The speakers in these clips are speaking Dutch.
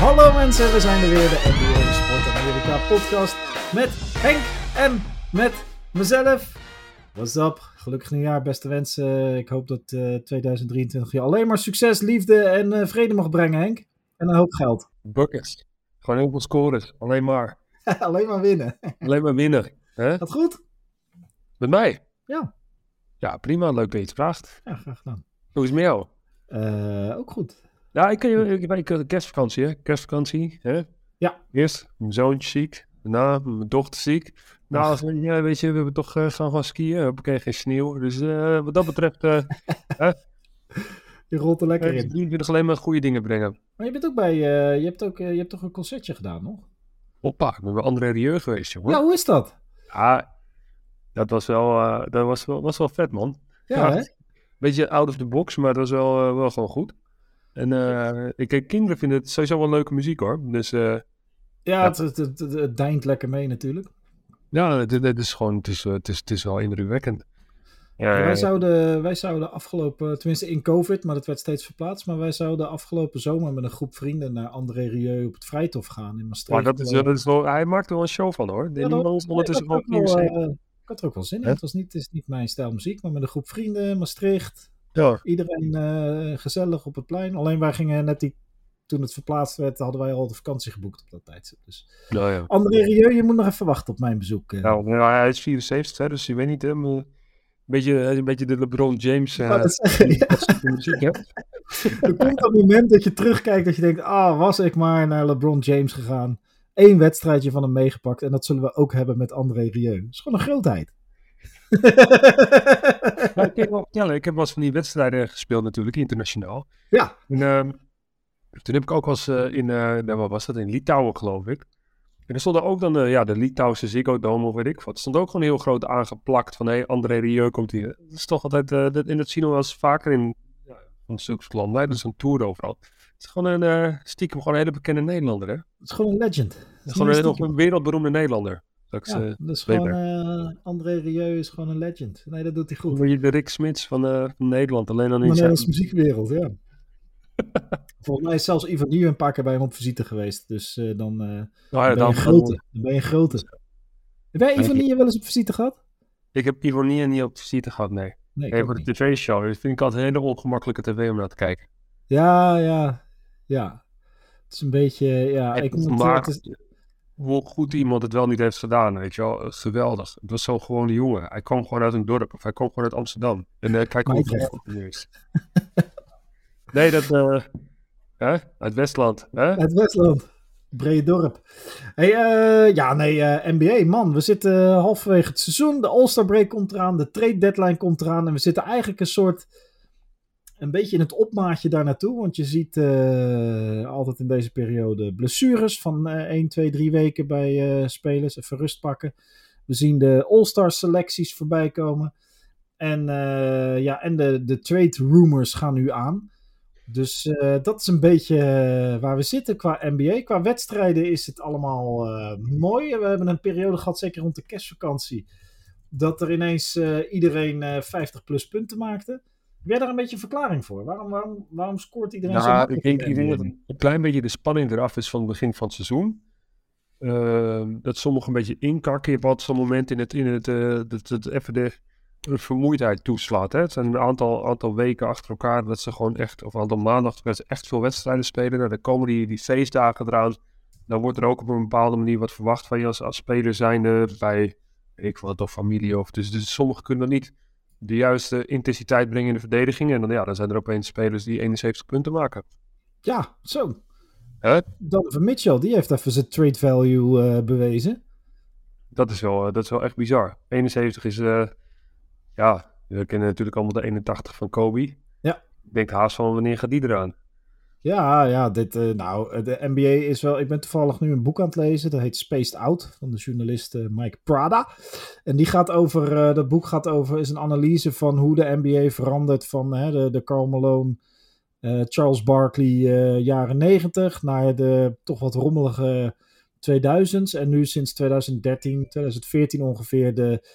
Hallo mensen, we zijn er weer, de NBA Sport Amerika podcast met Henk en met mezelf. What's up? Gelukkig nieuwjaar, beste wensen. Ik hoop dat eh 2023 je alleen maar succes, liefde en eh, vrede mag brengen, Henk. En een hoop geld. Buckets. Gewoon heel veel scores. Alleen maar. alleen maar winnen. Alleen maar winnen. Hè? Gaat goed? Met mij? Ja. Ja, prima. Leuk dat je het vraagt. Ja, graag gedaan. Hoe is het met jou? Eh, ook goed. Ja, ik ik- kerstvakantie, hè? Kerstvakantie, hè? Ja. Eerst mijn zoontje ziek. Daarna mijn dochter ziek. Nou, Ach. als we- ja, weet je, we hebben toch eh, gaan gaan skiën. Hoppakee, geen sneeuw. Dus eh, wat dat betreft, eh Je rolt er lekker in. die wil ik alleen maar goede dingen brengen. Maar je bent ook bij, je hebt ook, je hebt toch een concertje gedaan, nog? Hoppa, ik ben bij André Rieu geweest, jongen. Ja, hoe is dat? Ja, dat was wel, dat was wel, was wel vet, man. Ja, Ja. hè? beetje out of the box, maar dat was wel, wel gewoon goed. En eh, ik, eh, kinderen vinden het sowieso wel leuke muziek hoor. Dus eh, Ja, Het, het, het, het- het deint lekker mee natuurlijk. ja, het, het is gewoon, het is, eh, het is, het is wel indrukwekkend. Ja, wij, ja, zouden, wij zouden afgelopen, tenminste in COVID, maar dat werd steeds verplaatst. Maar wij zouden afgelopen zomer met een groep vrienden naar André Rieu op het Vrijthof gaan in Maastricht. maar dat is, wel- dat is wel, hij maakt er wel een show van hoor. Ja, Die dat- nee, ondertussen ook wel, 74. eh, Ik had er ook wel zin in. Het, was niet, het is niet mijn stijl muziek, maar met een groep vrienden, Maastricht. Ja, Iedereen eh, gezellig op het plein. Alleen wij gingen net die, toen het verplaatst werd, hadden wij al de vakantie geboekt op dat tijdstip. Dus nou ja. André Rieu, je moet nog even wachten op mijn bezoek. eh. Nou, ja, hij is 74, hè, dus je weet niet, hè, maar een beetje, is een beetje de LeBron James eh, zeggen, ja. muziek, hè? Er komt dat moment dat je terugkijkt dat je denkt, ah, was ik maar naar LeBron James gegaan. Eén wedstrijdje van hem meegepakt en dat zullen we ook hebben met André Rieu. Dat is gewoon een grootheid. Maar ik, heb wel, ja, ik heb wel eens van die wedstrijden gespeeld natuurlijk, internationaal. Ja. En, ehm, toen heb ik ook wel eens eh, in, eh nou, wat was dat, in Litouwen geloof ik. En er stond ook dan eh, ja, de Litouwse Ziggo Dome of weet ik wat. Er stond ook gewoon heel groot aangeplakt van, hé, hey, André Rieu komt hier. Dat is toch altijd, eh, dat, en dat zien we wel eens vaker in ja, van zulke landen. Dat is een tour overal. Het is gewoon een, stiekem gewoon een hele bekende Nederlander, hè. Het is gewoon een legend. Het is is gewoon een wereldberoemde Nederlander. Straks, Ja, eh, dat is weet gewoon, eh, André Rieu is gewoon een legend. Nee, dat doet hij goed. word je de Rick Smits van, eh, van Nederland. Alleen dan In de. Nederlandse muziekwereld, ja. Volgens mij is zelfs Ivan Nieuw een paar keer bij hem op visite geweest. Dus dan, ben ja, je dan een grote. Dan ben je grote. Heb jij Ivan je- Nieuw wel eens op visite gehad? Ik heb Ivonie niet op visite gehad, nee. Nee, voor de tv-show. Dat vind ik altijd een hele ongemakkelijke tv om naar te kijken. Ja, ja, ja. Het is een beetje, ja, ik moet, het is- hoe goed iemand het wel niet heeft gedaan, weet je wel. Geweldig. Het was zo'n gewone jongen. Hij kwam gewoon uit een dorp. Of hij kwam gewoon uit Amsterdam. En eh, kijk hoe het nee, dat... eh hè? Uit Westland. Hè? Het Westland. Brede dorp. Hey, eh, ja, nee, eh, NBA, man. We zitten eh, halverwege het seizoen. De All-Star break komt eraan. De trade deadline komt eraan. En we zitten eigenlijk een soort. Een beetje in het opmaatje daar naartoe. Want je ziet eh, altijd in deze periode blessures van eh 1, 2, 3 weken bij eh, spelers. Even rust pakken. We zien de All-Star selecties voorbij komen. En, eh, ja, en de, de trade rumors gaan nu aan. Dus dat is een beetje waar we zitten qua NBA. Qua wedstrijden is het allemaal mooi. We hebben een periode gehad, zeker rond de kerstvakantie, dat er ineens iedereen eh 50 plus punten maakte. Heb jij daar een beetje een verklaring voor? Waarom, waarom, waarom scoort iedereen zo Nou, ik denk, in ik denk dat een klein beetje de spanning eraf is van het begin van het seizoen. Ehm, dat sommigen een beetje inkakken. Je hebt altijd zo'n moment in het, in het eh, dat het even de, de vermoeidheid toeslaat. Hè? Het zijn een aantal, aantal weken achter elkaar dat ze gewoon echt, of een aantal maanden achter elkaar, dat ze echt veel wedstrijden spelen. Nou, dan komen die, die feestdagen eraan. Dan wordt er ook op een bepaalde manier wat verwacht van je als, als speler zijnde bij, weet ik wat, of familie. Of, dus, dus sommigen kunnen dan niet de juiste intensiteit brengen in de verdediging. En dan, ja, dan zijn er opeens spelers die 71 punten maken. Ja, zo. Hè? Donovan Mitchell, die heeft even zijn trade value eh, bewezen. Dat is wel, eh, dat is wel echt bizar. 71 is, eh, ja, we kennen natuurlijk allemaal de 81 van Kobe. Ja. Ik denk haast van wanneer gaat die eraan? Ja, ja, dit, eh, nou, de NBA is wel. Ik ben toevallig nu een boek aan het lezen. Dat heet Spaced Out van de journalist eh, Mike Prada. En die gaat over. eh, dat boek gaat over. Is een analyse van hoe de NBA verandert van hè, de, de Karl Malone, eh, Charles Barkley eh, jaren 90 naar de toch wat rommelige 2000s. En nu sinds 2013, 2014 ongeveer de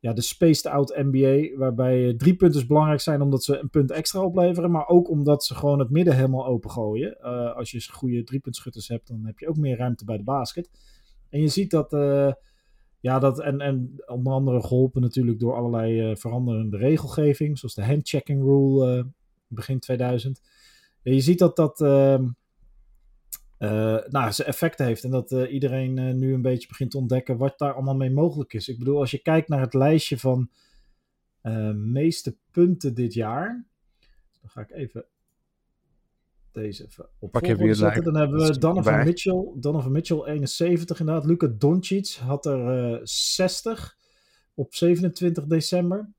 ja, de spaced out NBA, waarbij drie punten belangrijk zijn omdat ze een punt extra opleveren, maar ook omdat ze gewoon het midden helemaal opengooien. Uh, als je goede driepuntschutters hebt, dan heb je ook meer ruimte bij de basket. En je ziet dat, uh, ja, dat en, en onder andere geholpen natuurlijk door allerlei veranderende regelgeving, zoals de handchecking rule begin 2000. En je ziet dat dat ehm, nou, zijn effecten heeft. En dat uh, iedereen uh, nu een beetje begint te ontdekken wat daar allemaal mee mogelijk is. Ik bedoel, als je kijkt naar het lijstje van meeste punten dit jaar. Dan ga ik even deze even op Pak zetten. Dan hebben we Donovan Mitchell. Donovan Mitchell 71 inderdaad. Luca Doncic had er 60 op 27 december.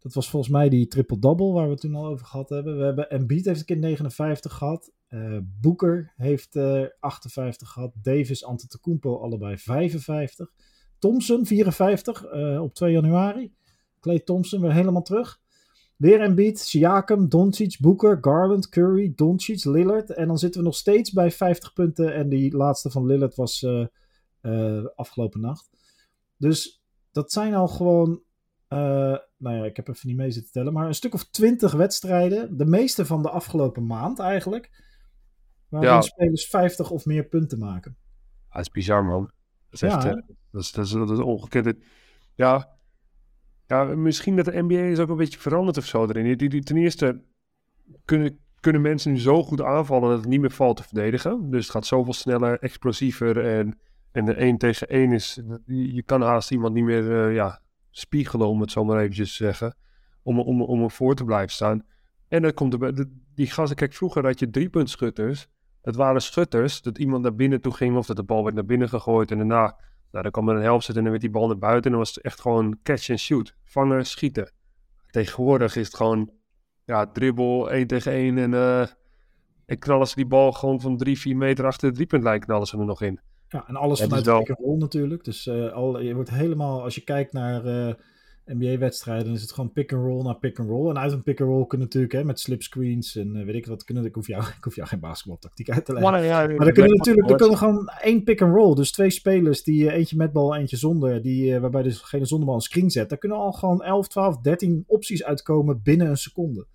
Dat was volgens mij die triple-double waar we het toen al over gehad hebben. We hebben Embiid heeft een keer 59 gehad. Uh, Boeker heeft uh, 58 gehad. Davis, Antetokounmpo allebei 55. Thompson 54 uh, op 2 januari. Clay Thompson weer helemaal terug. Weer Embiid, Siakam, Doncic, Booker, Garland, Curry, Doncic, Lillard. En dan zitten we nog steeds bij 50 punten. En die laatste van Lillard was uh, afgelopen nacht. Dus dat zijn al gewoon uh, nou ja, ik heb even niet mee zitten tellen, maar een stuk of twintig wedstrijden. De meeste van de afgelopen maand eigenlijk. Waarin ja. spelers 50 of meer punten maken. Ja, dat is bizar, man. Dat is echt, ja, dat, is, dat, is, dat is ongekend. Ja, ja, misschien dat de NBA is ook een beetje veranderd of zo erin. Die, die, ten eerste kunnen, kunnen mensen nu zo goed aanvallen dat het niet meer valt te verdedigen. Dus het gaat zoveel sneller, explosiever en, en de 1 tegen 1 is... Je kan haast iemand niet meer uh, ja, spiegelen, om het zo maar eventjes te zeggen. Om, om, om er voor te blijven staan. En dan komt er die gasten, kijk, vroeger had je driepuntschutters. Het waren schutters, dat iemand naar binnen toe ging of dat de bal werd naar binnen gegooid. En daarna, nou, dan kwam er een helft en dan werd die bal naar buiten. En dan was het echt gewoon catch and shoot. Vangen, schieten. Tegenwoordig is het gewoon, ja, dribbel, 1 tegen 1. En, uh, en knallen ze die bal gewoon van 3, 4 meter achter de driepuntlijn knallen ze er nog in. Ja, en alles vanuit de pick roll natuurlijk. Dus uh, al, je wordt helemaal, als je kijkt naar uh, NBA-wedstrijden, dan is het gewoon pick and roll naar pick and roll. En uit een pick and roll kunnen natuurlijk hè, met slipscreens en uh, weet ik wat kunnen. Ik hoef jou, ik hoef jou geen basketbaltactiek uit te leggen. Maar, ja, maar dan kunnen natuurlijk, er kunnen gewoon één pick and roll. Dus twee spelers, die eentje met bal, eentje zonder, die, waarbij dus degene zonder bal een screen zet. Daar kunnen al gewoon 11, 12, 13 opties uitkomen binnen een seconde.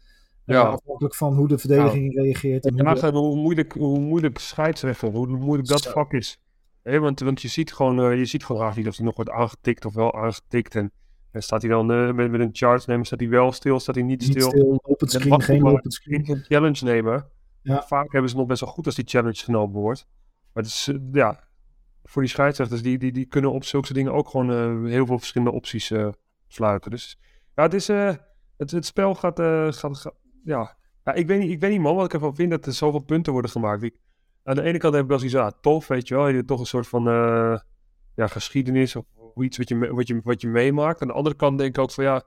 Ja. Uh, afhankelijk van hoe de verdediging nou, reageert. En hoe, de... hoe, moeilijk, hoe moeilijk scheidsrechter, hoe moeilijk dat vak is. Hey, want, want je ziet gewoon, uh, je ziet gewoon graag niet of hij nog wordt aangetikt of wel aangetikt. En, en staat hij dan uh, met, met een charge nemen, staat hij wel stil, staat hij niet, niet stil. stil open screen, geen open screen. Een challenge nemen. Ja. Vaak hebben ze nog best wel goed als die challenge genomen wordt. Maar het is, uh, ja, voor die scheidsrechters, die, die, die kunnen op zulke dingen ook gewoon heel veel verschillende opties sluiten. Dus ja, het is, het, het spel gaat, gaat, gaat, ja. ja. ik weet niet, ik weet niet man, wat ik ervan vind dat er zoveel punten worden gemaakt. Ik, aan de ene kant heb ik wel zoiets, ah, tof, weet je wel. Je hebt toch een soort van uh, ja, geschiedenis of iets wat je, wat, je, wat je meemaakt. Aan de andere kant denk ik ook van, ja,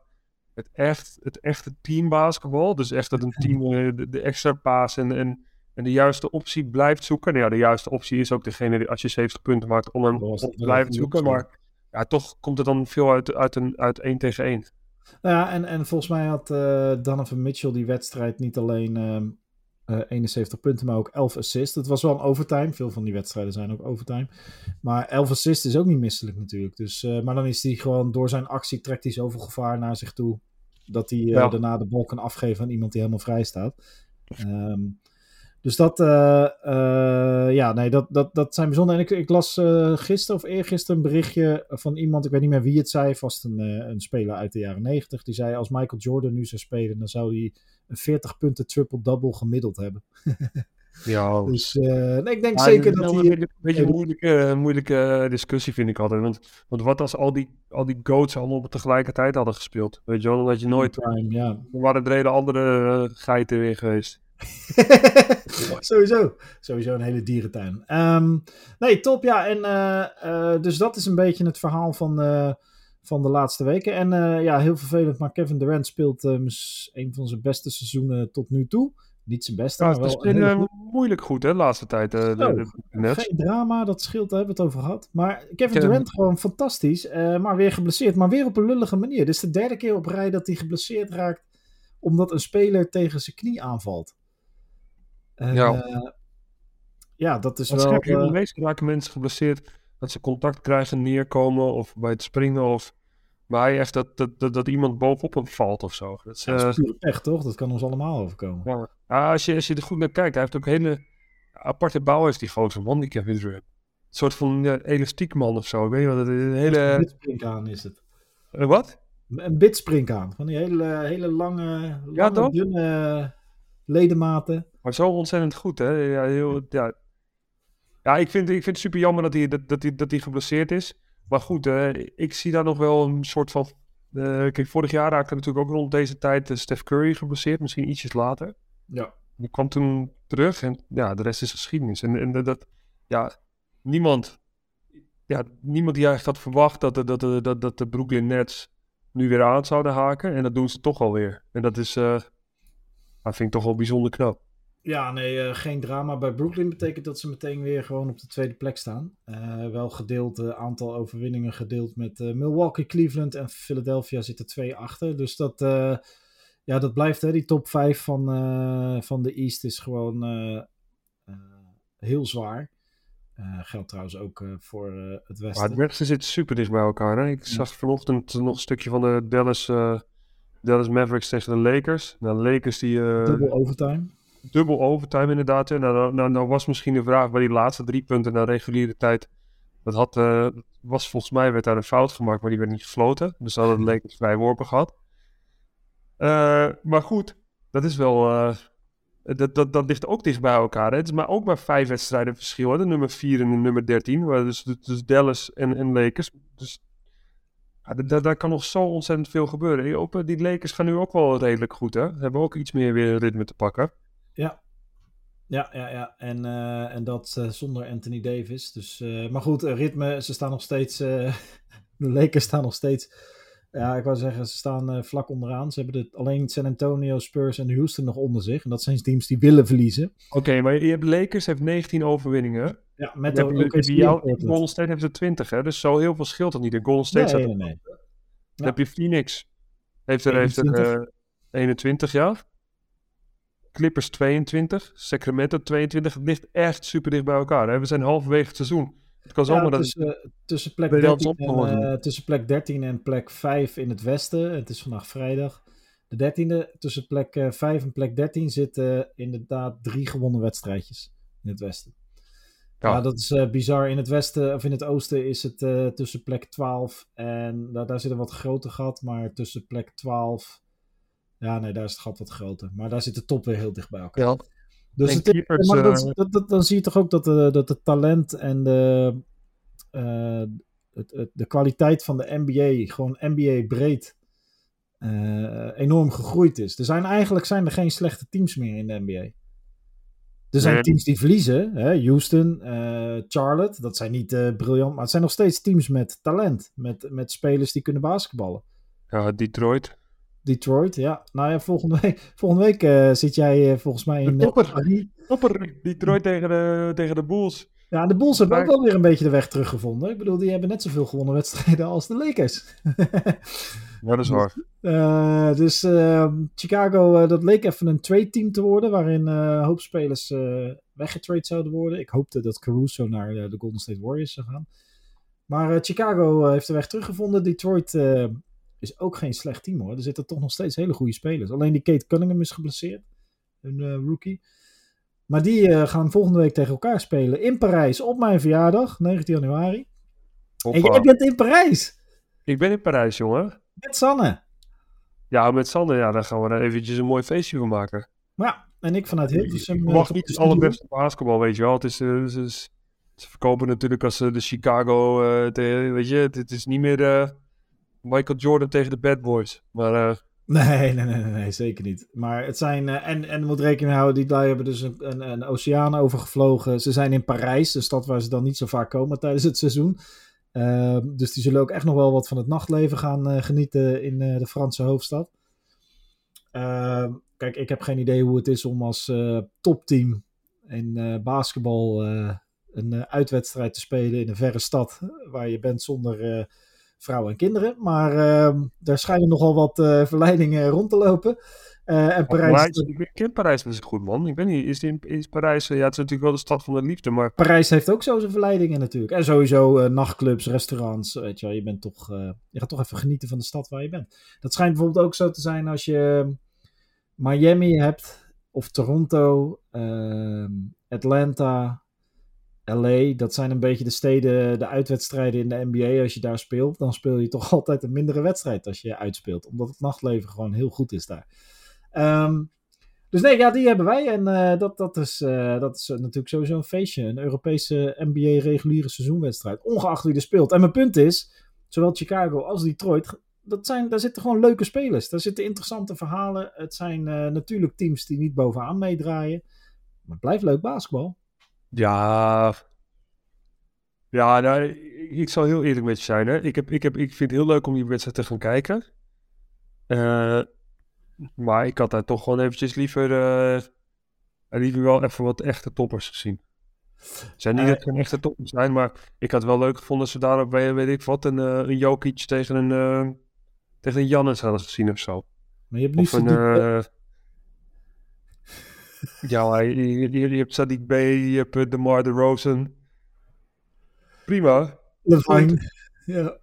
het, echt, het echte teambasketbal. Dus echt dat een team uh, de, de, extra paas en, en, en de juiste optie blijft zoeken. Nou ja, de juiste optie is ook degene die als je 70 punten maakt om hem op te blijven zoeken. Maar ja, toch komt het dan veel uit, uit, een, uit 1 tegen 1. Nou ja, en, en volgens mij had uh, Donovan Mitchell die wedstrijd niet alleen... Uh, uh, 71 punten, maar ook 11 assists. Het was wel een overtime. Veel van die wedstrijden zijn ook overtime. Maar 11 assists is ook niet misselijk natuurlijk. Dus, uh, maar dan is hij gewoon door zijn actie trekt hij zoveel gevaar naar zich toe. Dat hij uh, ja. daarna de bal kan afgeven aan iemand die helemaal vrij staat. Um, dus dat, ja, nee, dat, dat, dat zijn bijzonder. En ik, ik las gisteren of eergisteren een berichtje van iemand, ik weet niet meer wie het zei, vast een, een speler uit de jaren 90. Die zei: Als Michael Jordan nu zou spelen, dan zou hij een 40 punten triple-double gemiddeld hebben. ja. Dus uh, nee, ik denk zeker dat hij... Een beetje een moeilijke, moeilijke discussie vind ik altijd. Want, want wat als al die, al die goats allemaal tegelijkertijd hadden gespeeld? Weet je wel, dat je nooit... Prime, ja. Er waren er hele andere uh, geiten weer geweest. sowieso. Sowieso een hele dierentuin. Um, nee, top. Ja, en uh, dus dat is een beetje het verhaal van van de laatste weken. En uh, ja, heel vervelend, maar Kevin Durant speelt uh, een van zijn beste seizoenen tot nu toe. Niet zijn beste, ja, maar wel... Het is uh, moeilijk goed, hè, de laatste tijd. Uh, de, de, de geen drama, dat scheelt, daar hebben we het over gehad. Maar Kevin Durant gewoon fantastisch, maar weer geblesseerd. Maar weer op een lullige manier. Dit is de derde keer op rij dat hij geblesseerd raakt, omdat een speler tegen zijn knie aanvalt. ja. ja, dat is wel... Meeste raken mensen geblesseerd dat ze contact krijgen, neerkomen of bij het springen of hij echt dat, dat, dat, dat iemand bovenop hem valt of zo. Dat is, Dat eh, is pech, toch? Dat kan ons allemaal overkomen. ja. Ah, als, je, als je er goed naar kijkt, hij heeft ook hele aparte bouw, heeft die grote man, die Kevin Durant. Een soort van ja, elastiek man of zo. Ik weet niet wat het is. Een Een hele... bidspringkaan is het. eh, wat? Een bidspringkaan. Van die hele, hele lange, lange Ja, dunne ledematen. Maar zo ontzettend goed, hè? Ja, heel, ja. Ja ik, vind, ik vind het super jammer dat hij, dat, dat hij, dat hij geblesseerd is. Maar goed, eh, ik zie daar nog wel een soort van... eh, kijk, vorig jaar raakte natuurlijk ook rond deze tijd eh, Steph Curry geblesseerd. Misschien ietsjes later. Ja. Die kwam toen terug en ja, de rest is geschiedenis. En, en dat, ja, niemand, ja, niemand die eigenlijk had verwacht dat de, dat, de, dat, dat de Brooklyn Nets nu weer aan zouden haken. En dat doen ze toch alweer. En dat is, dat vind ik toch wel bijzonder knap. Ja, nee, eh, geen drama. Bij Brooklyn betekent dat ze meteen weer gewoon op de tweede plek staan. Eh, wel gedeeld, eh, aantal overwinningen gedeeld met Milwaukee, Cleveland en Philadelphia zitten twee achter. Dus dat, ja, dat blijft, hè. Die top 5 van, van de East is gewoon heel zwaar. Geldt trouwens ook voor het Maar Westen. het Westen zit super dicht bij elkaar. Hè? Ik zag vanochtend nog een stukje van de Dallas, Dallas Mavericks tegen de Lakers. Nou, de Lakers die... Dubbel overtime. Dubbel overtime inderdaad. Nou, nou, was misschien de vraag bij die laatste drie punten na reguliere tijd. Dat had, eh, was volgens mij werd daar een fout gemaakt, maar die werd niet gefloten. Dus hadden de Lakers vrij worpen gehad. Eh, maar goed, dat is wel. eh, dat, dat, dat ligt ook dicht bij elkaar. Hè. Het is maar ook maar vijf wedstrijden verschil. De nummer 4 en de nummer 13. Waar dus, dus Dallas en, en Lakers. Dus ja, da- da- daar kan nog zo ontzettend veel gebeuren. Die, die Lakers gaan nu ook wel redelijk goed. Hè. Ze hebben ook iets meer weer ritme te pakken. Ja. Ja, ja, ja. En, eh, en dat eh, zonder Anthony Davis. Dus, eh, maar goed, ritme, ze staan nog steeds. de Lakers staan nog steeds. Ja, ik wou zeggen, ze staan vlak onderaan. Ze hebben de, alleen San Antonio, Spurs en Houston nog onder zich. En dat zijn teams die willen verliezen. Oké, maar je hebt Lakers heeft 19 overwinningen. Ja, met Portland. Golden State heeft er 20, hè? Dus zo heel veel scheelt dat niet. En Golden State Nee, staat nee, nee. Dan heb je Phoenix. Heeft er, heeft er 21. eh, 21, ja. Clippers 22. Sacramento 22. Het ligt echt super dicht bij elkaar. Hè? We zijn halverwege het seizoen. Het kan Ja, zomaar dat... tussen, tussen, plek Bij de 13 Jans en, eh, tussen plek 13 en plek 5 in het westen. Het is vandaag vrijdag. De 13e, tussen plek eh, 5 en plek 13 zitten inderdaad drie gewonnen wedstrijdjes in het westen. Ja, Ja. dat is eh, bizar. In het westen of in het oosten is het eh, tussen plek 12 en daar, daar zit een wat groter gat, maar tussen plek 12. Ja, nee, daar is het gat wat groter. Maar daar zit de top weer heel dicht bij elkaar. Ja. Dus het is- keepers, maar dat, eh, dat, dat- dan zie je toch ook dat de, dat de talent en de, eh, het, het- de kwaliteit van de NBA, gewoon NBA breed, eh, enorm gegroeid is. Er zijn eigenlijk zijn er geen slechte teams meer in de NBA. Er zijn Nee. teams die verliezen, hè? Houston, eh, Charlotte, dat zijn niet eh, briljant, maar het zijn nog steeds teams met talent, met, met spelers die kunnen basketballen. ja, Detroit. Detroit, ja. Nou ja, volgende week, volgende week eh, zit jij eh, volgens mij in... De topper. eh. Topper. Detroit tegen de, tegen de Bulls. Ja, de Bulls hebben ook wel weer een beetje de weg teruggevonden. Ik bedoel, die hebben net zoveel gewonnen wedstrijden als de Lakers. Ja, dat is waar. Dus eh, Chicago, dat leek even een trade-team te worden, waarin een hoop spelers weggetrade zouden worden. Ik hoopte dat Caruso naar de Golden State Warriors zou gaan. Maar Chicago heeft de weg teruggevonden. Detroit is ook geen slecht team hoor. Er zitten toch nog steeds hele goede spelers. Alleen die Kate Cunningham is geblesseerd, een eh, rookie. Maar die eh, gaan volgende week tegen elkaar spelen in Parijs op mijn verjaardag, 19 januari. En jij bent in Parijs Ik ben in Parijs, jongen. met Sanne. Ja, met Sander, ja, daar gaan we er eventjes een mooi feestje van maken. Ja, en ik vanuit Hilversum. Ik eh, tot niet het allerbeste basketbal, weet je wel. Het is, het is- ze verkopen natuurlijk als de Chicago, te- weet je, het, het is niet meer Michael Jordan tegen de Bad Boys. Maar eh, Nee, nee, nee, nee, zeker niet. Maar het zijn. eh, en, en moet rekening houden, die lui hebben dus een, een, een oceaan overgevlogen. Ze zijn in Parijs, een stad waar ze dan niet zo vaak komen tijdens het seizoen. Ehm, dus die zullen ook echt nog wel wat van het nachtleven gaan eh, genieten in de Franse hoofdstad. Ehm, kijk, ik heb geen idee hoe het is om als topteam in basketbal een uitwedstrijd te spelen in een verre stad. Waar je bent zonder, vrouwen en kinderen. Maar uh, daar schijnen nogal wat uh, verleidingen rond te lopen. Uh, en Parijs... Maar, ik ken Parijs goed, man. Ik weet niet, is, in, is Parijs... ja, het is natuurlijk wel de stad van de liefde, maar... Parijs heeft ook zo zijn verleidingen natuurlijk. En sowieso nachtclubs, restaurants, weet je wel. Je, bent toch, je gaat toch even genieten van de stad waar je bent. Dat schijnt bijvoorbeeld ook zo te zijn als je Miami hebt, of Toronto, ehm, Atlanta, LA, dat zijn een beetje de steden, de uitwedstrijden in de NBA. Als je daar speelt, dan speel je toch altijd een mindere wedstrijd als je uitspeelt. Omdat het nachtleven gewoon heel goed is daar. Ehm, dus nee, ja, die hebben wij. En uh, dat, dat, is, uh, dat is natuurlijk sowieso een feestje. Een Europese NBA reguliere seizoenwedstrijd. Ongeacht wie er speelt. En mijn punt is, zowel Chicago als Detroit, dat zijn, daar zitten gewoon leuke spelers. Daar zitten interessante verhalen. Het zijn uh, natuurlijk teams die niet bovenaan meedraaien. Maar het blijft leuk basketbal. Ja, ja nou, ik zal heel eerlijk met je zijn. Hè. Ik, heb, ik, heb, ik vind het heel leuk om die wedstrijd te gaan kijken. Uh, maar ik had daar toch gewoon eventjes liever, uh, liever wel even wat echte toppers gezien. Het zijn niet uh, dat echte toppers zijn, maar ik had wel leuk gevonden als ze daarop, weet ik wat, een, een Jokic tegen een, tegen een Jannes hadden gezien of zo. Maar je hebt of een, ja, je, je, je hebt Sadiq B, je hebt uh, DeMar DeRozan. Prima. Levine. Ja.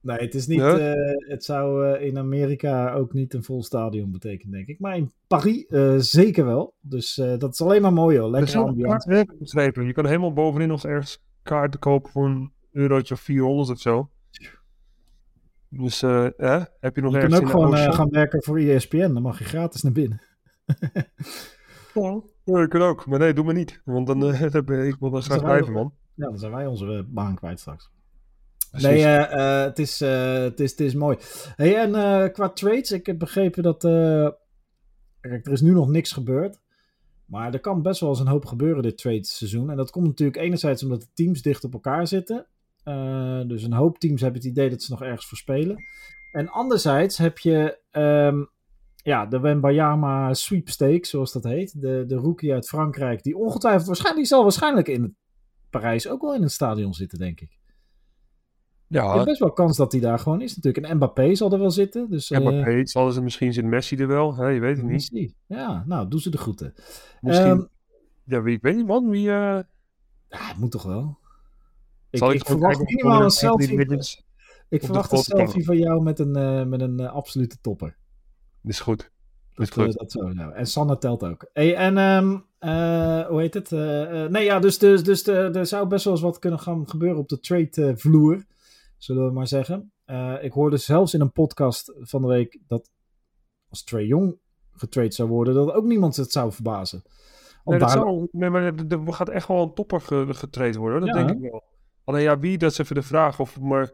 Nee, het is niet. Ja? Uh, het zou uh, in Amerika ook niet een vol stadion betekenen, denk ik. Maar in Paris uh, zeker wel. Dus dat is alleen maar mooi hoor. Lekker ambiance. Je kan helemaal bovenin nog ergens kaarten kopen voor een eurotje of 400 of zo. Dus eh, heb je nog je ergens kan ook gewoon gaan werken voor ESPN. Dan mag je gratis naar binnen. Ja, ik kan ook. Maar nee, doe me niet. Want dan uh, ik wil dan straks blijven, man. Ja, dan zijn wij onze baan kwijt straks. Precies. Nee, uh, uh, het, is, het, is, het is mooi. Hey, en qua trades, ik heb begrepen dat... kijk, er is nu nog niks gebeurd. Maar er kan best wel eens een hoop gebeuren dit trade seizoen. En dat komt natuurlijk enerzijds omdat de teams dicht op elkaar zitten. dus een hoop teams hebben het idee dat ze nog ergens voor spelen. En anderzijds heb je... Um, ja, de Wembayama sweepstakes, zoals dat heet. De, de rookie uit Frankrijk, die ongetwijfeld waarschijnlijk, die zal waarschijnlijk in Parijs ook wel in het stadion zitten, denk ik. Ja. Je best wel kans dat hij daar gewoon is natuurlijk. En Mbappé zal er wel zitten. Dus, Mbappé uh, zal er misschien zit Messi er wel. Hè? Je weet het niet. Messi. Ja, nou, doe ze de groeten. Misschien, um, ja, wie, ik weet niet man. Wie, uh... Ja, het moet toch wel. Ik, ik, ik verwacht minimaal een selfie. Ik verwacht een selfie van jou met een, uh, met een absolute topper. Is goed. Is dat, goed. dat zo, nou. En Sanne telt ook. Hey, en um, uh, hoe heet het? Uh, nee, ja, dus, dus, dus er zou best wel eens wat kunnen gaan gebeuren op de trade vloer, zullen we maar zeggen. ik hoorde zelfs in een podcast van de week dat als Trey Young getrade zou worden, dat ook niemand het zou verbazen. Nee, daar... zou, nee, maar er gaat echt wel een topper getrade worden, dat ja, denk ik wel. Alleen ja, wie, dat is even de vraag. Of maar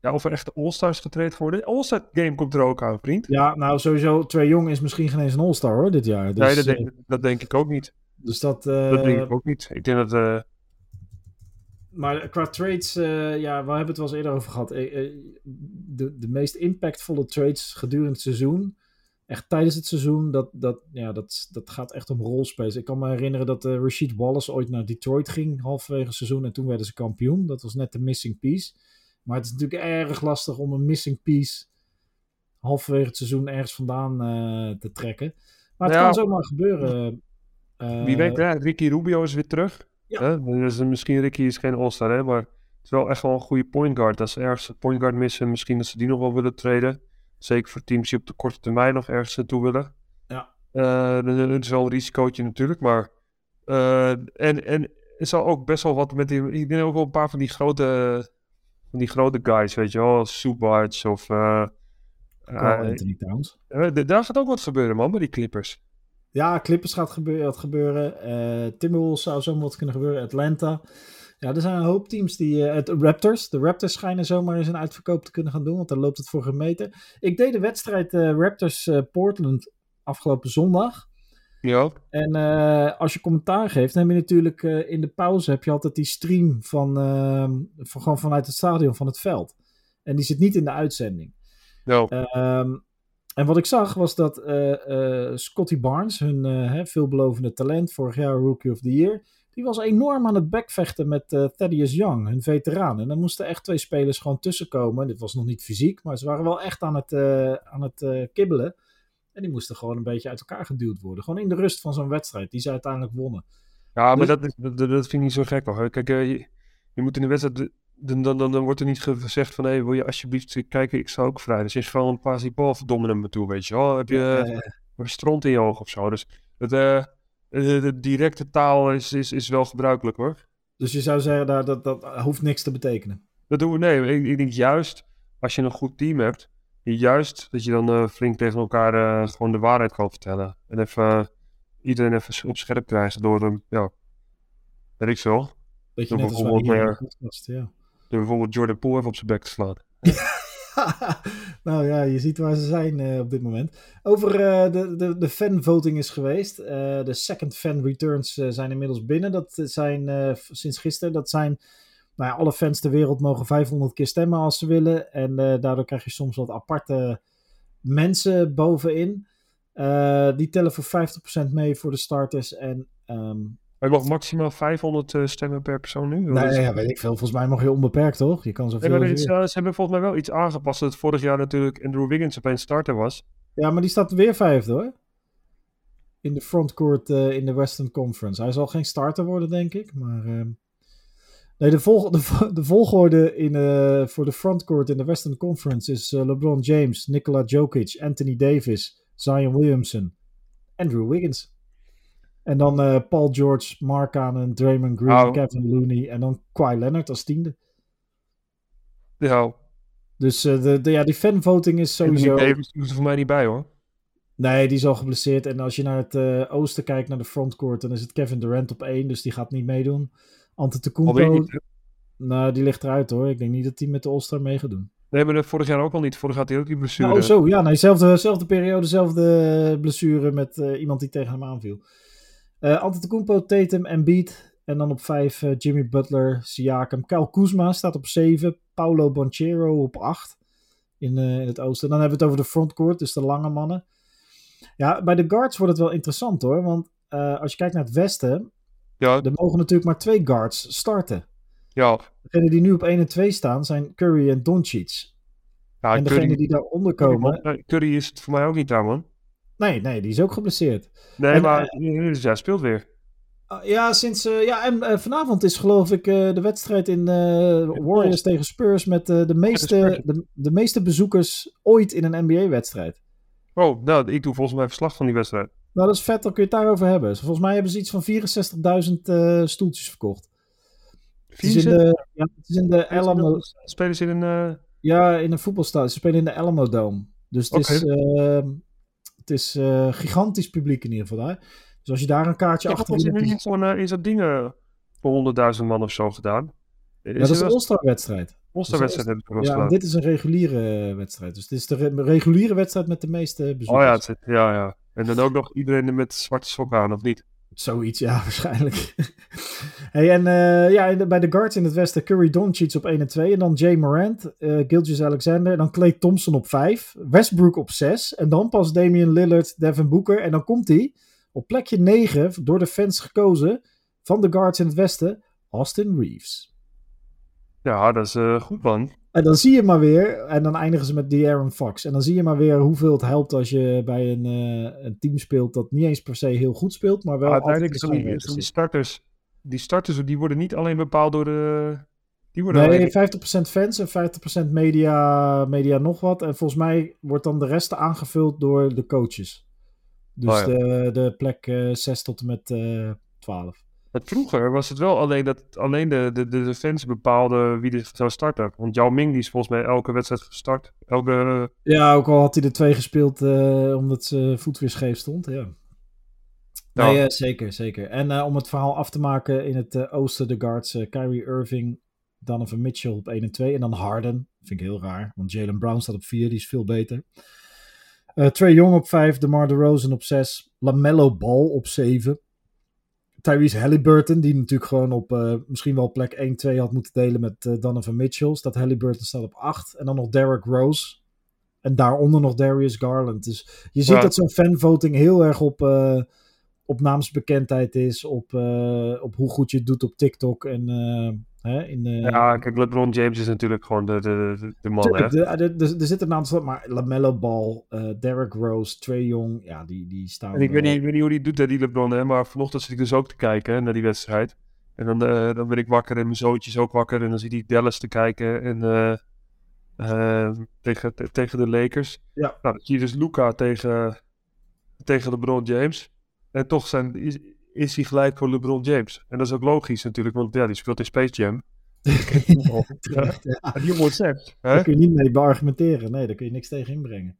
ja, of er echt All-Stars getraind worden. De All-Star game komt er ook aan, vriend. Ja, nou sowieso, Trey Jong is misschien geen eens een All-Star hoor, dit jaar. Dus, nee, dat denk, dat denk, ik ook niet. Dus dat... Uh, dat denk ik ook niet. Ik denk dat... Uh... Maar qua trades, uh, ja, we hebben het wel eens eerder over gehad. De, de meest impactvolle trades gedurende het seizoen, echt tijdens het seizoen, dat, dat, ja, dat, dat gaat echt om rolspelers. Ik kan me herinneren dat Rashid Wallace ooit naar Detroit ging, halverwege het seizoen, en toen werden ze kampioen. Dat was net de missing piece. Maar het is natuurlijk erg lastig om een missing piece halverwege het seizoen ergens vandaan uh, te trekken. Maar het ja, kan zomaar gebeuren. Uh, wie weet, ja, Ricky Rubio is weer terug. Ja. Dus misschien Ricky is geen All-Star, hè, maar het is wel echt wel een goede point guard. Als ze ergens een point guard missen, misschien dat ze die nog wel willen treden. Zeker voor teams die op de korte termijn nog ergens naartoe willen. Ja. Uh, dat is wel een risicootje natuurlijk, maar... en, en er zal ook best wel wat met die... Ik denk ook wel een paar van die grote die grote guys, weet je wel, Soebarts of... Uh, Anthony Towns. daar gaat ook wat gebeuren, man, bij die Clippers. Ja, Clippers gaat gebeuren, wat gebeuren. Uh, Timberwolves zou zomaar wat kunnen gebeuren. Atlanta. Ja, er zijn een hoop teams die... Uh, het Raptors. De Raptors schijnen zomaar eens een uitverkoop te kunnen gaan doen, want daar loopt het voor gemeten. Ik deed de wedstrijd uh, Raptors-Portland afgelopen zondag. Ja. En uh, als je commentaar geeft, dan heb je natuurlijk uh, in de pauze heb je altijd die stream van, uh, van gewoon vanuit het stadion van het veld. En die zit niet in de uitzending. No. Um, en wat ik zag was dat uh, Scotty Barnes, hun hè, veelbelovende talent, vorig jaar Rookie of the Year, die was enorm aan het backvechten met Thaddeus Young, hun veteraan. En dan moesten echt twee spelers gewoon tussenkomen. Dit was nog niet fysiek, maar ze waren wel echt aan het, aan het kibbelen. En die moesten gewoon een beetje uit elkaar geduwd worden. Gewoon in de rust van zo'n wedstrijd, die ze uiteindelijk wonnen. Ja, maar dus- dat, dat, dat, vind ik niet zo gek hoor. Kijk, je, je moet in de wedstrijd dan, dan, dan, wordt er niet gezegd van, hé, hey, wil je alsjeblieft kijken, ik sta ook vrij. Dus is gewoon een quasi bal verdomme naar me toe, weet je wel. Heb je uh, stront in je oog of zo. Dus het, uh, de, directe taal is, is, is wel gebruikelijk hoor. Dus je zou zeggen, dat, dat, dat hoeft niks te betekenen? Dat doen we, nee. Ik, ik denk juist, als je een goed team hebt, juist dat je dan uh, flink tegen elkaar gewoon de waarheid kan vertellen. En even iedereen even op scherp krijgen door hem, ja, weet ik veel. Dat je net bijvoorbeeld meer, podcast, ja. Door bijvoorbeeld Jordan Poole even op zijn bek te slaan. nou ja, je ziet waar ze zijn uh, op dit moment. Over uh, de, de, de fanvoting is geweest. Uh, de second fan returns zijn inmiddels binnen. Dat zijn sinds gisteren. Dat zijn nou ja, alle fans ter wereld mogen 500 keer stemmen als ze willen. En daardoor krijg je soms wat aparte mensen bovenin. die tellen voor 50% mee voor de starters. En um, je mag maximaal 500 uh, stemmen per persoon nu? Nee, ja, weet ik veel. Volgens mij mag je onbeperkt, toch? Je kan zoveel... Nee, iets, ze hebben volgens mij wel iets aangepast. Dat vorig jaar natuurlijk Andrew Wiggins opeens starter was. Ja, maar die staat weer vijfde, hoor. In de frontcourt in de Western Conference. Hij zal geen starter worden, denk ik. Maar... Ehm, nee, de, vol de, de volgorde in, uh, voor de frontcourt in de Western Conference is LeBron James, Nikola Jokic, Anthony Davis, Zion Williamson, Andrew Wiggins. En dan uh, Paul George, Mark Cannon, Draymond Green, oh. Kevin Looney en dan Kawhi Leonard als tiende. Ja. Dus de, de, ja, die fanvoting is sowieso... Die Davis er voor mij niet bij hoor. Nee, die is al geblesseerd. En als je naar het oosten kijkt, naar de frontcourt, dan is het Kevin Durant op één. Dus die gaat niet meedoen. Antetokounmpo... Nou, die ligt eruit hoor. Ik denk niet dat hij met de All-Star mee gaat doen. Nee, maar vorig jaar ook al niet. Vorig had hij ook die blessure. Oh, zo. Ja, nee, zelfde, zelfde periode, zelfde blessure met iemand die tegen hem aanviel. Uh, Antetokounmpo, Tatum en Beat. En dan op 5 uh, eh, Jimmy Butler, Siakam. Kyle Kuzma staat op 7. Paulo Banchero op 8 in, uh, in het oosten. Dan hebben we het over de frontcourt, dus de lange mannen. Ja, bij de guards wordt het wel interessant hoor. Want als je kijkt naar het westen, ja. er mogen natuurlijk maar twee guards starten. Ja. Degenen die nu op 1 en 2 staan zijn Curry en Doncic. Ja, en degenen die daaronder komen... Curry is het voor mij ook niet daar, man. Nee, nee, die is ook geblesseerd. Nee, maar uh, hij speelt weer. Uh, ja, sinds, uh, ja, en uh, vanavond is geloof ik de wedstrijd in Warriors tegen Spurs met de, meeste, de, de, meeste bezoekers ooit in een NBA-wedstrijd. Oh, nou, ik doe volgens mij verslag van die wedstrijd. Nou, dat is vet, dan kun je het daarover hebben. Dus volgens mij hebben ze iets van 64.000 stoeltjes verkocht. Het is in de, ja, het is in de Alamo... Spelen ze in een... Ja, in een voetbalstadion. Ze spelen in de Alamo Dome. Dus het is... Ehm, het is uh, gigantisch publiek in ieder geval daar. Dus als je daar een kaartje achter... Is er uh, is dat dingen voor 100.000 man of zo gedaan? Is ja, dat is de All-Star-wedstrijd. All-Star-wedstrijd heb ik wel Ja, dit is een reguliere wedstrijd. Dus dit is de re reguliere wedstrijd met de meeste bezoekers. Oh ja, zit, ja, ja. En dan ook nog iedereen met zwarte sokken aan, of niet? Zoiets, ja, waarschijnlijk. hey, en uh, ja, bij de guards in het westen Curry Doncic op 1 en 2. En dan Jay Morant, uh, Gilgis Alexander. En dan Clay Thompson op 5. Westbrook op 6. En dan pas Damian Lillard, Devin Booker. En dan komt hij op plekje 9, door de fans gekozen, van de guards in het westen, Austin Reeves. Ja, dat is uh, goed man. En dan zie je maar weer, en dan eindigen ze met De'Aaron Fox. En dan zie je maar weer hoeveel het helpt als je bij een, uh, een team speelt dat niet eens per se heel goed speelt, maar wel. uiteindelijk zijn die, starters, die starters die worden niet alleen bepaald door de. Die worden nee, alleen... 50% fans en 50% media, media nog wat. En volgens mij wordt dan de rest aangevuld door de coaches. Dus oh de, de plek uh, eh, 6 tot en met uh, 12 vroeger was het wel alleen dat alleen de, de, de fans bepaalden wie er zou starten. Want Yao Ming die is volgens mij elke wedstrijd gestart. Elke... Ja, ook al had hij er twee gespeeld uh, omdat zijn voet weer scheef stond. Ja. Nee, uh, zeker, zeker. En uh, om het verhaal af te maken in het oosten, de guards, Kyrie Irving, Donovan Mitchell op 1 en 2. En dan Harden, vind ik heel raar, want Jalen Brown staat op 4, die is veel beter. Trey Young op 5, DeMar DeRozan op 6, LaMelo Ball op 7. Tyrese Halliburton, die natuurlijk gewoon op uh, misschien wel plek 1-2 had moeten delen met uh, Donovan Mitchell. Staat Halliburton staat op 8. En dan nog Derrick Rose. En daaronder nog Darius Garland. Dus je ziet Ja. dat zo'n fanvoting heel erg op, eh, op naamsbekendheid is. Op, eh, op hoe goed je het doet op TikTok. En eh, hè, in de, Ja, kijk, LeBron James is natuurlijk gewoon de, de, de, man, er zitten een aantal, maar LaMelo Ball, eh Derrick Rose, Trey Young, ja, die, die staan. En ik weet wel- niet, ik weet niet hoe die doet, hè, die LeBron, hè, maar vanochtend zit ik dus ook te kijken hè, naar die wedstrijd. En dan, eh, dan ben ik wakker en mijn zoontje is ook wakker en dan zit hij Dallas te kijken en, eh, eh, tegen, te- tegen de Lakers. Ja. Nou, dan zie je dus Luca tegen, tegen LeBron James. En toch zijn, is, hij gelijk voor LeBron James. En dat is ook logisch natuurlijk, want ja, die speelt in Space Jam. Ja. En die? Daar kun je niet mee beargumenteren. Nee, daar kun je niks tegen inbrengen.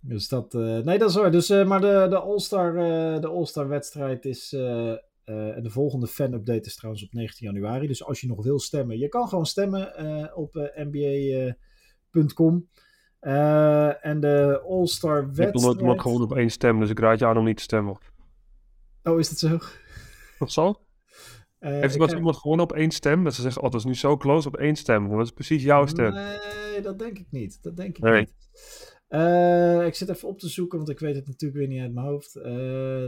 Dus dat. eh, nee, dat is waar. Dus, eh, maar de, de All-Star eh, de All-Star wedstrijd is. en de volgende fan-update is trouwens op 19 januari. Dus als je nog wil stemmen, je kan gewoon stemmen op nba.com. En de All-Star Ik heb nog nooit wedstrijd. iemand gewoon op één stem, dus ik raad je aan om niet te stemmen. Oh, is dat zo? Toch zo? Eh, Heeft wel heb- iemand gewoon op één stem? Dat ze zeggen, oh, dat is nu zo close op één stem. want Dat is precies jouw stem. Nee, dat denk ik niet. Dat denk ik Nee. niet. Eh, ik zit even op te zoeken, want ik weet het natuurlijk weer niet uit mijn hoofd. Eh,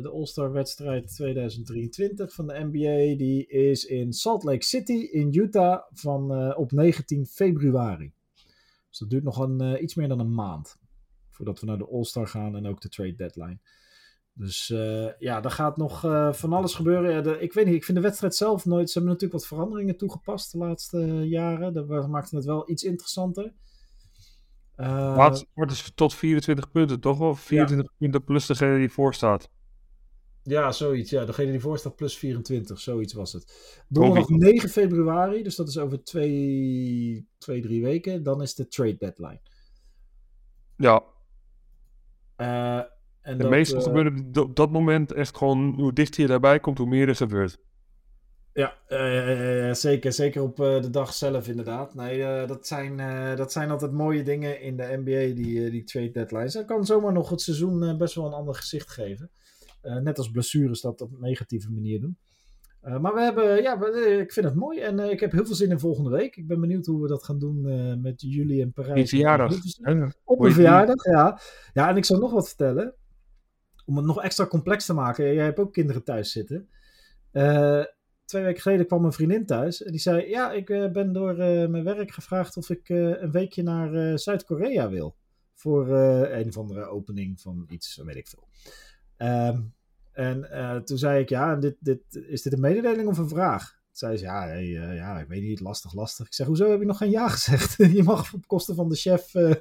de All-Star wedstrijd 2023 van de NBA, die is in Salt Lake City in Utah van, op 19 februari. Dus dat duurt nog een, iets meer dan een maand voordat we naar de All-Star gaan en ook de trade deadline. Dus eh, ja, er gaat nog eh, van alles gebeuren. De, ik weet niet, ik vind de wedstrijd zelf nooit. Ze hebben natuurlijk wat veranderingen toegepast de laatste eh, jaren. Dat maakte het wel iets interessanter. Maar het wordt dus tot 24 punten, toch? Of 24 punten plus degene die voor staat. Ja, zoiets. Ja, degene die voor staat plus 24, zoiets was het. Donderdag Koffie. 9 februari, dus dat is over twee, twee drie weken. Dan is de trade deadline. Ja, Eh, en de dat, meeste eh, gebeuren op dat moment echt gewoon, hoe dichter je daarbij komt, hoe meer er gebeurt. Ja, eh, eh, zeker. Zeker op eh, de dag zelf inderdaad. Nee, eh, dat, zijn, eh, dat zijn altijd mooie dingen in de NBA, die, eh, die trade deadlines. Dat kan zomaar nog het seizoen eh, best wel een ander gezicht geven. Eh, net als blessures dat op een negatieve manier doen. Eh, maar we hebben, ja, we- eh, ik vind het mooi en eh, ik heb heel veel zin in volgende week. Ik ben benieuwd hoe we dat gaan doen eh, met jullie en Parijs. Die verjaardag. Hilversum. hè? Op een verjaardag, ja. Ja, en ik zal nog wat vertellen. Om het nog extra complex te maken. Jij hebt ook kinderen thuis zitten. Eh, twee weken geleden kwam een vriendin thuis. En die zei, ja, ik eh, ben door eh, mijn werk gevraagd of ik een weekje naar Zuid-Korea wil. Voor een of andere opening van iets, weet ik veel. Ehm, en toen zei ik, ja, dit, dit, is dit een mededeling of een vraag? Zei ze, ja, hey, eh, ja, ik weet niet, lastig, lastig. Ik zeg, hoezo heb je nog geen ja gezegd? je mag op kosten van de chef eh,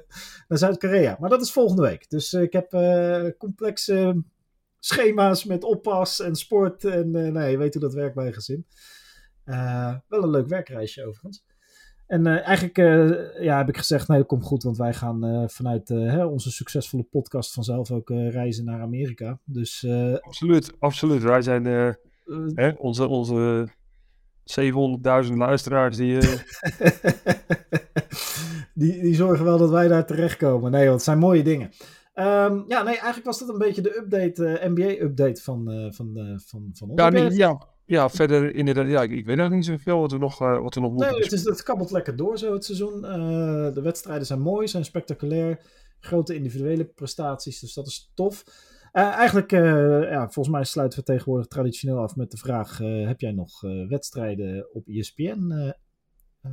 naar Zuid-Korea. Maar dat is volgende week. Dus eh, ik heb complexe schema's met oppas en sport. En nee, je weet hoe dat werkt bij een gezin. Wel een leuk werkreisje overigens. En eigenlijk ja, heb ik gezegd, nee, dat komt goed. Want wij gaan vanuit hè, onze succesvolle podcast vanzelf ook reizen naar Amerika. Dus Absoluut, absoluut. Wij zijn hè, onze, onze 700.000 luisteraars die... eh, die, die zorgen wel dat wij daar terechtkomen. Nee, want het zijn mooie dingen. Ehm, ja, nee, eigenlijk was dat een beetje de update, eh, NBA-update van, eh, van, van, van ons. ja, nee, ja, ja, verder inderdaad. Ja, ik, ik weet nog niet zoveel wat we nog, wat we nog moeten Nee, het, is, het kabbelt lekker door zo het seizoen. De wedstrijden zijn mooi, zijn spectaculair. Grote individuele prestaties, dus dat is tof. Eh, eigenlijk, eh, ja, volgens mij sluiten we tegenwoordig traditioneel af met de vraag: eh, heb jij nog wedstrijden op ESPN?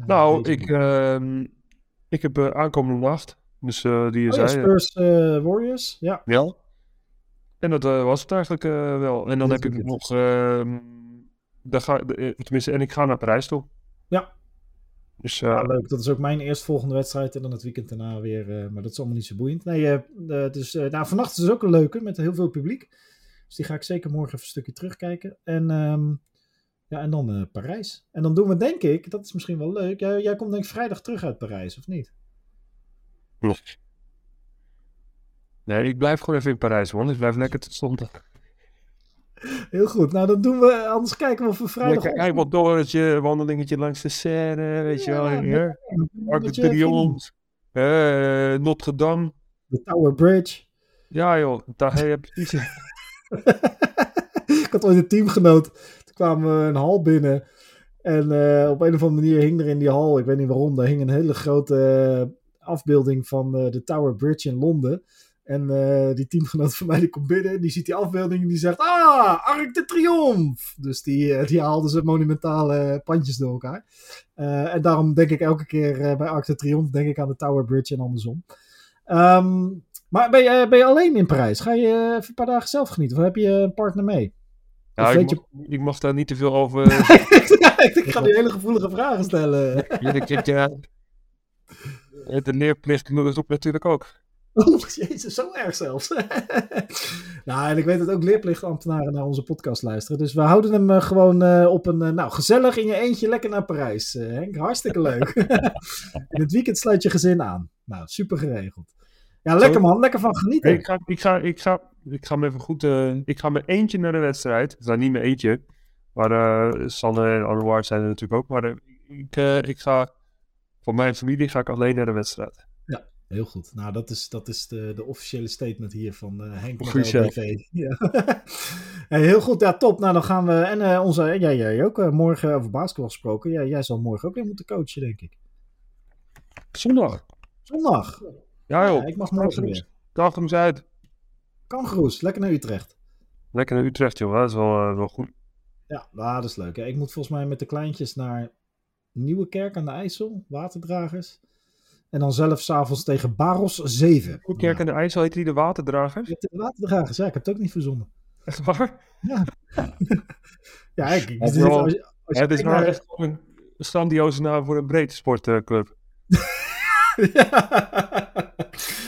Nou, ik, ehm, ik heb aankomende nacht. Dus die je Oh ja, zei. Spurs Warriors, ja. Ja. En dat was het eigenlijk wel. En dan heb ik nog. ehm daar ga, tenminste, en ik ga naar Parijs toe. Ja. Dus eh, Ja, leuk. Dat is ook mijn eerstvolgende wedstrijd. En dan het weekend daarna weer. eh, maar dat is allemaal niet zo boeiend. Nee, eh, dus, eh, nou, vannacht is dus ook een leuke met heel veel publiek. Dus die ga ik zeker morgen even een stukje terugkijken. En, ehm, ja, en dan eh, Parijs. En dan doen we denk ik, dat is misschien wel leuk. Jij, jij komt denk ik vrijdag terug uit Parijs, of niet? nee, ik blijf gewoon even in Parijs, man. Ik blijf lekker tot zondag. Heel goed. Nou, dan doen we. Anders kijken we of we vrijdag. Lekker eiwatdorretje, wandelingetje langs de Seine, weet je wel. Ja. Arc de dat Triomphe, eh, Notre Dame. De Tower Bridge. Ja joh, daar heb je precies. ik had ooit een teamgenoot. Toen kwamen we een hal binnen. En eh, op een of andere manier hing er in die hal, ik weet niet waarom, daar hing een hele grote afbeelding van eh, de Tower Bridge in Londen. En eh, die teamgenoot van mij die komt binnen, die ziet die afbeelding en die zegt: Ah, Arc de Triomphe! Dus die, eh, die haalden ze monumentale pandjes door elkaar. Eh, en daarom denk ik elke keer bij Arc de Triomphe denk ik aan de Tower Bridge en andersom. Ehm, maar ben je, ben je alleen in Parijs? Ga je even een paar dagen zelf genieten? Of heb je een partner mee? Ja, ik, mag, ik mag daar niet te veel over. ja, ik ga nu hele gevoelige vragen stellen. Iedere keer, ja. De leerplicht ook natuurlijk ook. Oh, jezus, zo erg zelfs. nou, en ik weet dat ook leerplichtambtenaren naar onze podcast luisteren. Dus we houden hem eh, gewoon eh, op een, eh, nou, gezellig in je eentje lekker naar Parijs. Henk, hartstikke leuk. in het weekend sluit je gezin aan. Nou, super geregeld. Ja, lekker man, lekker van genieten. Ik, ga, ik, ga, ik, ga, ik ga me even goed. ik ga met eentje naar de wedstrijd. Is nou niet mijn eentje. Maar Sanne en Anouar zijn er natuurlijk ook. Maar ik, ik ga. Voor mijn familie ga ik alleen naar de wedstrijd. Heel goed. Nou, dat is, dat is de, de officiële statement hier van eh, Henk Officieel. LBV. Ja. Heel goed, ja, top. Nou, dan gaan we. En eh, onze. Ja, jij ook eh, morgen over basketbal gesproken. Ja, jij zal morgen ook weer moeten coachen, denk ik. Zondag. Zondag. Ja joh. Ja, ik mag morgen weer. Dag hem eens uit. Kangaroes, lekker naar Utrecht. Lekker naar Utrecht joh. Dat is wel, eh, wel goed. Ja, nou, dat is leuk. Hè? Ik moet volgens mij met de kleintjes naar Nieuwekerk aan de IJssel, waterdragers. En dan zelf s'avonds tegen Baros 7. Hoe kerk aan de IJssel heet die de waterdragers? Ja, de waterdragers, ja, ik heb het ook niet verzonnen. Echt waar? Ja, ik, ik, Het is wel- als je- als je Het is kijkt wel naar- echt een grandioze naam voor een breedte sportclub.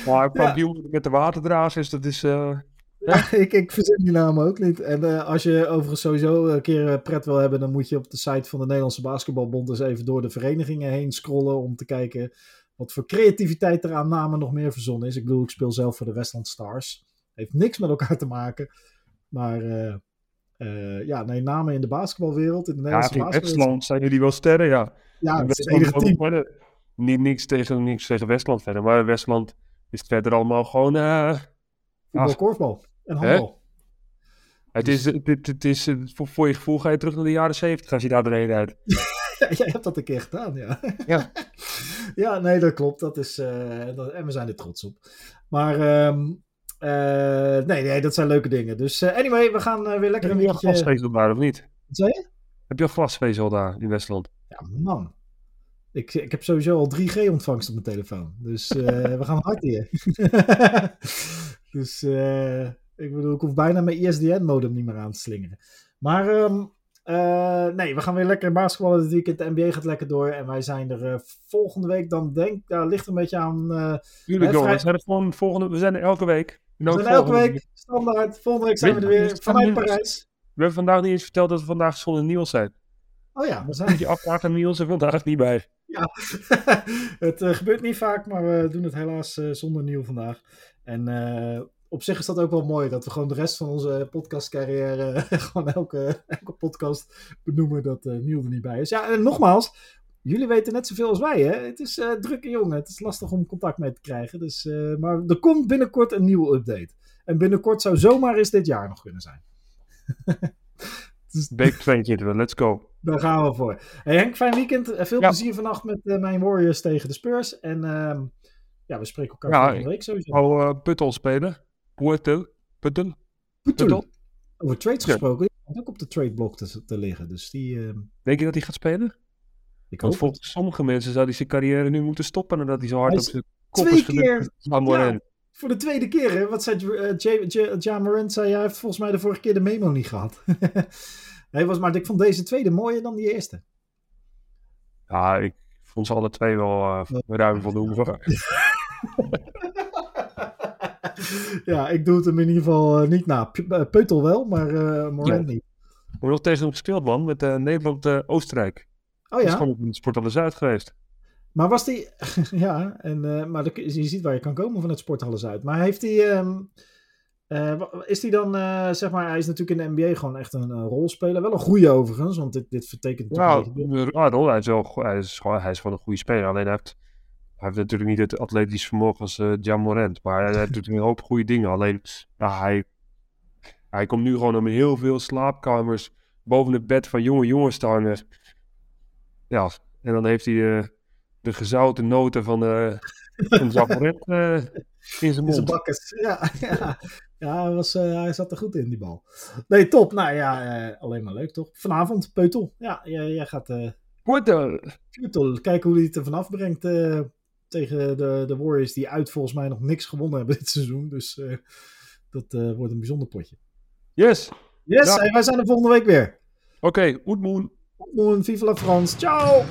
Maar kampioen met de waterdragers, dat is... eh, Ja, ik, ik verzin die namen ook niet. En eh, als je overigens sowieso een keer eh, pret wil hebben, dan moet je op de site van de Nederlandse Basketbalbond eens even door de verenigingen heen scrollen om te kijken wat voor creativiteit er aan namen nog meer verzonnen is. Ik bedoel, ik speel zelf voor de Westland Stars. Heeft niks met elkaar te maken. Maar eh, eh, ja, nee, namen in de basketbalwereld, in de Ja, Nederlandse tegen basketbal. Westland zijn jullie wel sterren, ja. Ja, het is het enige team. niet, niks, tegen, niks tegen Westland verder. Maar Westland is verder allemaal gewoon... eh, Voetbal, korfbal en handbal. het is, het, het, het is voor, voor je gevoel ga je terug naar de jaren zeventig als je daar doorheen. Ja, jij hebt dat een keer gedaan, ja. Ja. ja, nee, dat klopt. Dat is, eh, dat, en we zijn er trots op. Maar ehm, eh, nee, nee, dat zijn leuke dingen. Dus eh, anyway, we gaan weer lekker Heb een je al beetje... glasvezel daar of niet? Wat zei je? Heb je al glasvezel daar in Westland? Ja, man. Ik, ik heb sowieso al 3G-ontvangst op mijn telefoon. Dus we gaan hard hier. dus ik bedoel, ik hoef bijna mijn ISDN-modem niet meer aan te slingeren. Maar ehm, eh, nee, we gaan weer lekker basketballen dit weekend. De NBA gaat lekker door. En wij zijn er eh, volgende week dan denk ja, ligt een beetje aan... joh, vrij- we zijn er gewoon volgende... We zijn er elke week. We zijn elke week standaard. Volgende week zijn we er weer vanuit Parijs. We hebben vandaag niet eens verteld dat we vandaag zonder Niels zijn. Oh ja, we zijn... moet je afvragen, Niels er vandaag niet bij. het eh, gebeurt niet vaak, maar we doen het helaas zonder Nieuw vandaag. En eh, op zich is dat ook wel mooi, dat we gewoon de rest van onze podcastcarrière gewoon elke, elke podcast benoemen dat eh Nieuw er niet bij is. Ja, en nogmaals, jullie weten net zoveel als wij, hè. Het is eh drukke jongen, het is lastig om contact mee te krijgen. Dus, eh, maar er komt binnenkort een nieuwe update. En binnenkort zou zomaar eens dit jaar nog kunnen zijn. Week 22, let's go. Daar gaan we voor. Hey Henk, fijn weekend. Veel Ja. plezier vannacht met mijn Warriors tegen de Spurs. En ehm, ja, we spreken elkaar Ja, volgende week sowieso. Uh, Puttel spelen. Puttel. Puttel. Over trades Ja. gesproken, die komt ook op de tradeblok te, te liggen. Dus die, ehm, Denk je dat hij gaat spelen? ik Want het. volgens sommige mensen zou hij zijn carrière nu moeten stoppen nadat hij zo hard Hij op zijn kop twee is gedrukt. keer- Ja. Voor de tweede keer, hè? Wat zei uh, Ja Morant? Zei, hij heeft volgens mij de vorige keer de memo niet gehad. nee, was, maar ik vond deze tweede mooier dan die eerste. Ja, ik vond ze alle twee wel eh, ruim voldoende. ja, ik doe het hem in ieder geval eh, niet na. Eh, Peutel wel, maar eh Morant niet. We hebben nog tegen hem gespeeld, man. Met eh, Nederland-Oostenrijk. Oh Dat is ja? gewoon op een Sport aan de Zuid geweest. Maar was die. ja, en, maar de- je ziet waar je kan komen van het Sporthallen Zuid. Maar heeft hij. ehm, eh, is hij dan, zeg maar, hij is natuurlijk in de NBA gewoon echt een, rolspeler. Wel een goede overigens, want dit, dit vertekent Ja, beetje- ja, hij, is wel, go- hij, is gewoon, hij is gewoon een goede speler. Alleen hij heeft, hij heeft natuurlijk niet het atletisch vermogen als eh Jan Morant. Maar hij, doet een hoop goede dingen. Alleen ja, hij, hij komt nu gewoon om heel veel slaapkamers boven het bed van jonge jongens te hangen. Ja, en dan heeft hij eh, de gezouten noten van de, Een zaporet uh, in zijn In mond. zijn bakkes. Ja, ja. ja hij, was, uh, hij zat er goed in, die bal. Nee, top. Nou ja, uh, alleen maar leuk toch? Vanavond, Peutel. Ja, jij, jij gaat. Uh, Peutel, kijken hoe hij het er vanaf brengt tegen de, de Warriors, die uit volgens mij nog niks gewonnen hebben dit seizoen. Dus dat wordt een bijzonder potje. Yes. Yes, ja. hey, wij zijn er volgende week weer. Oké, okay, Oetmoen. Oetmoen, vive la France. Ciao.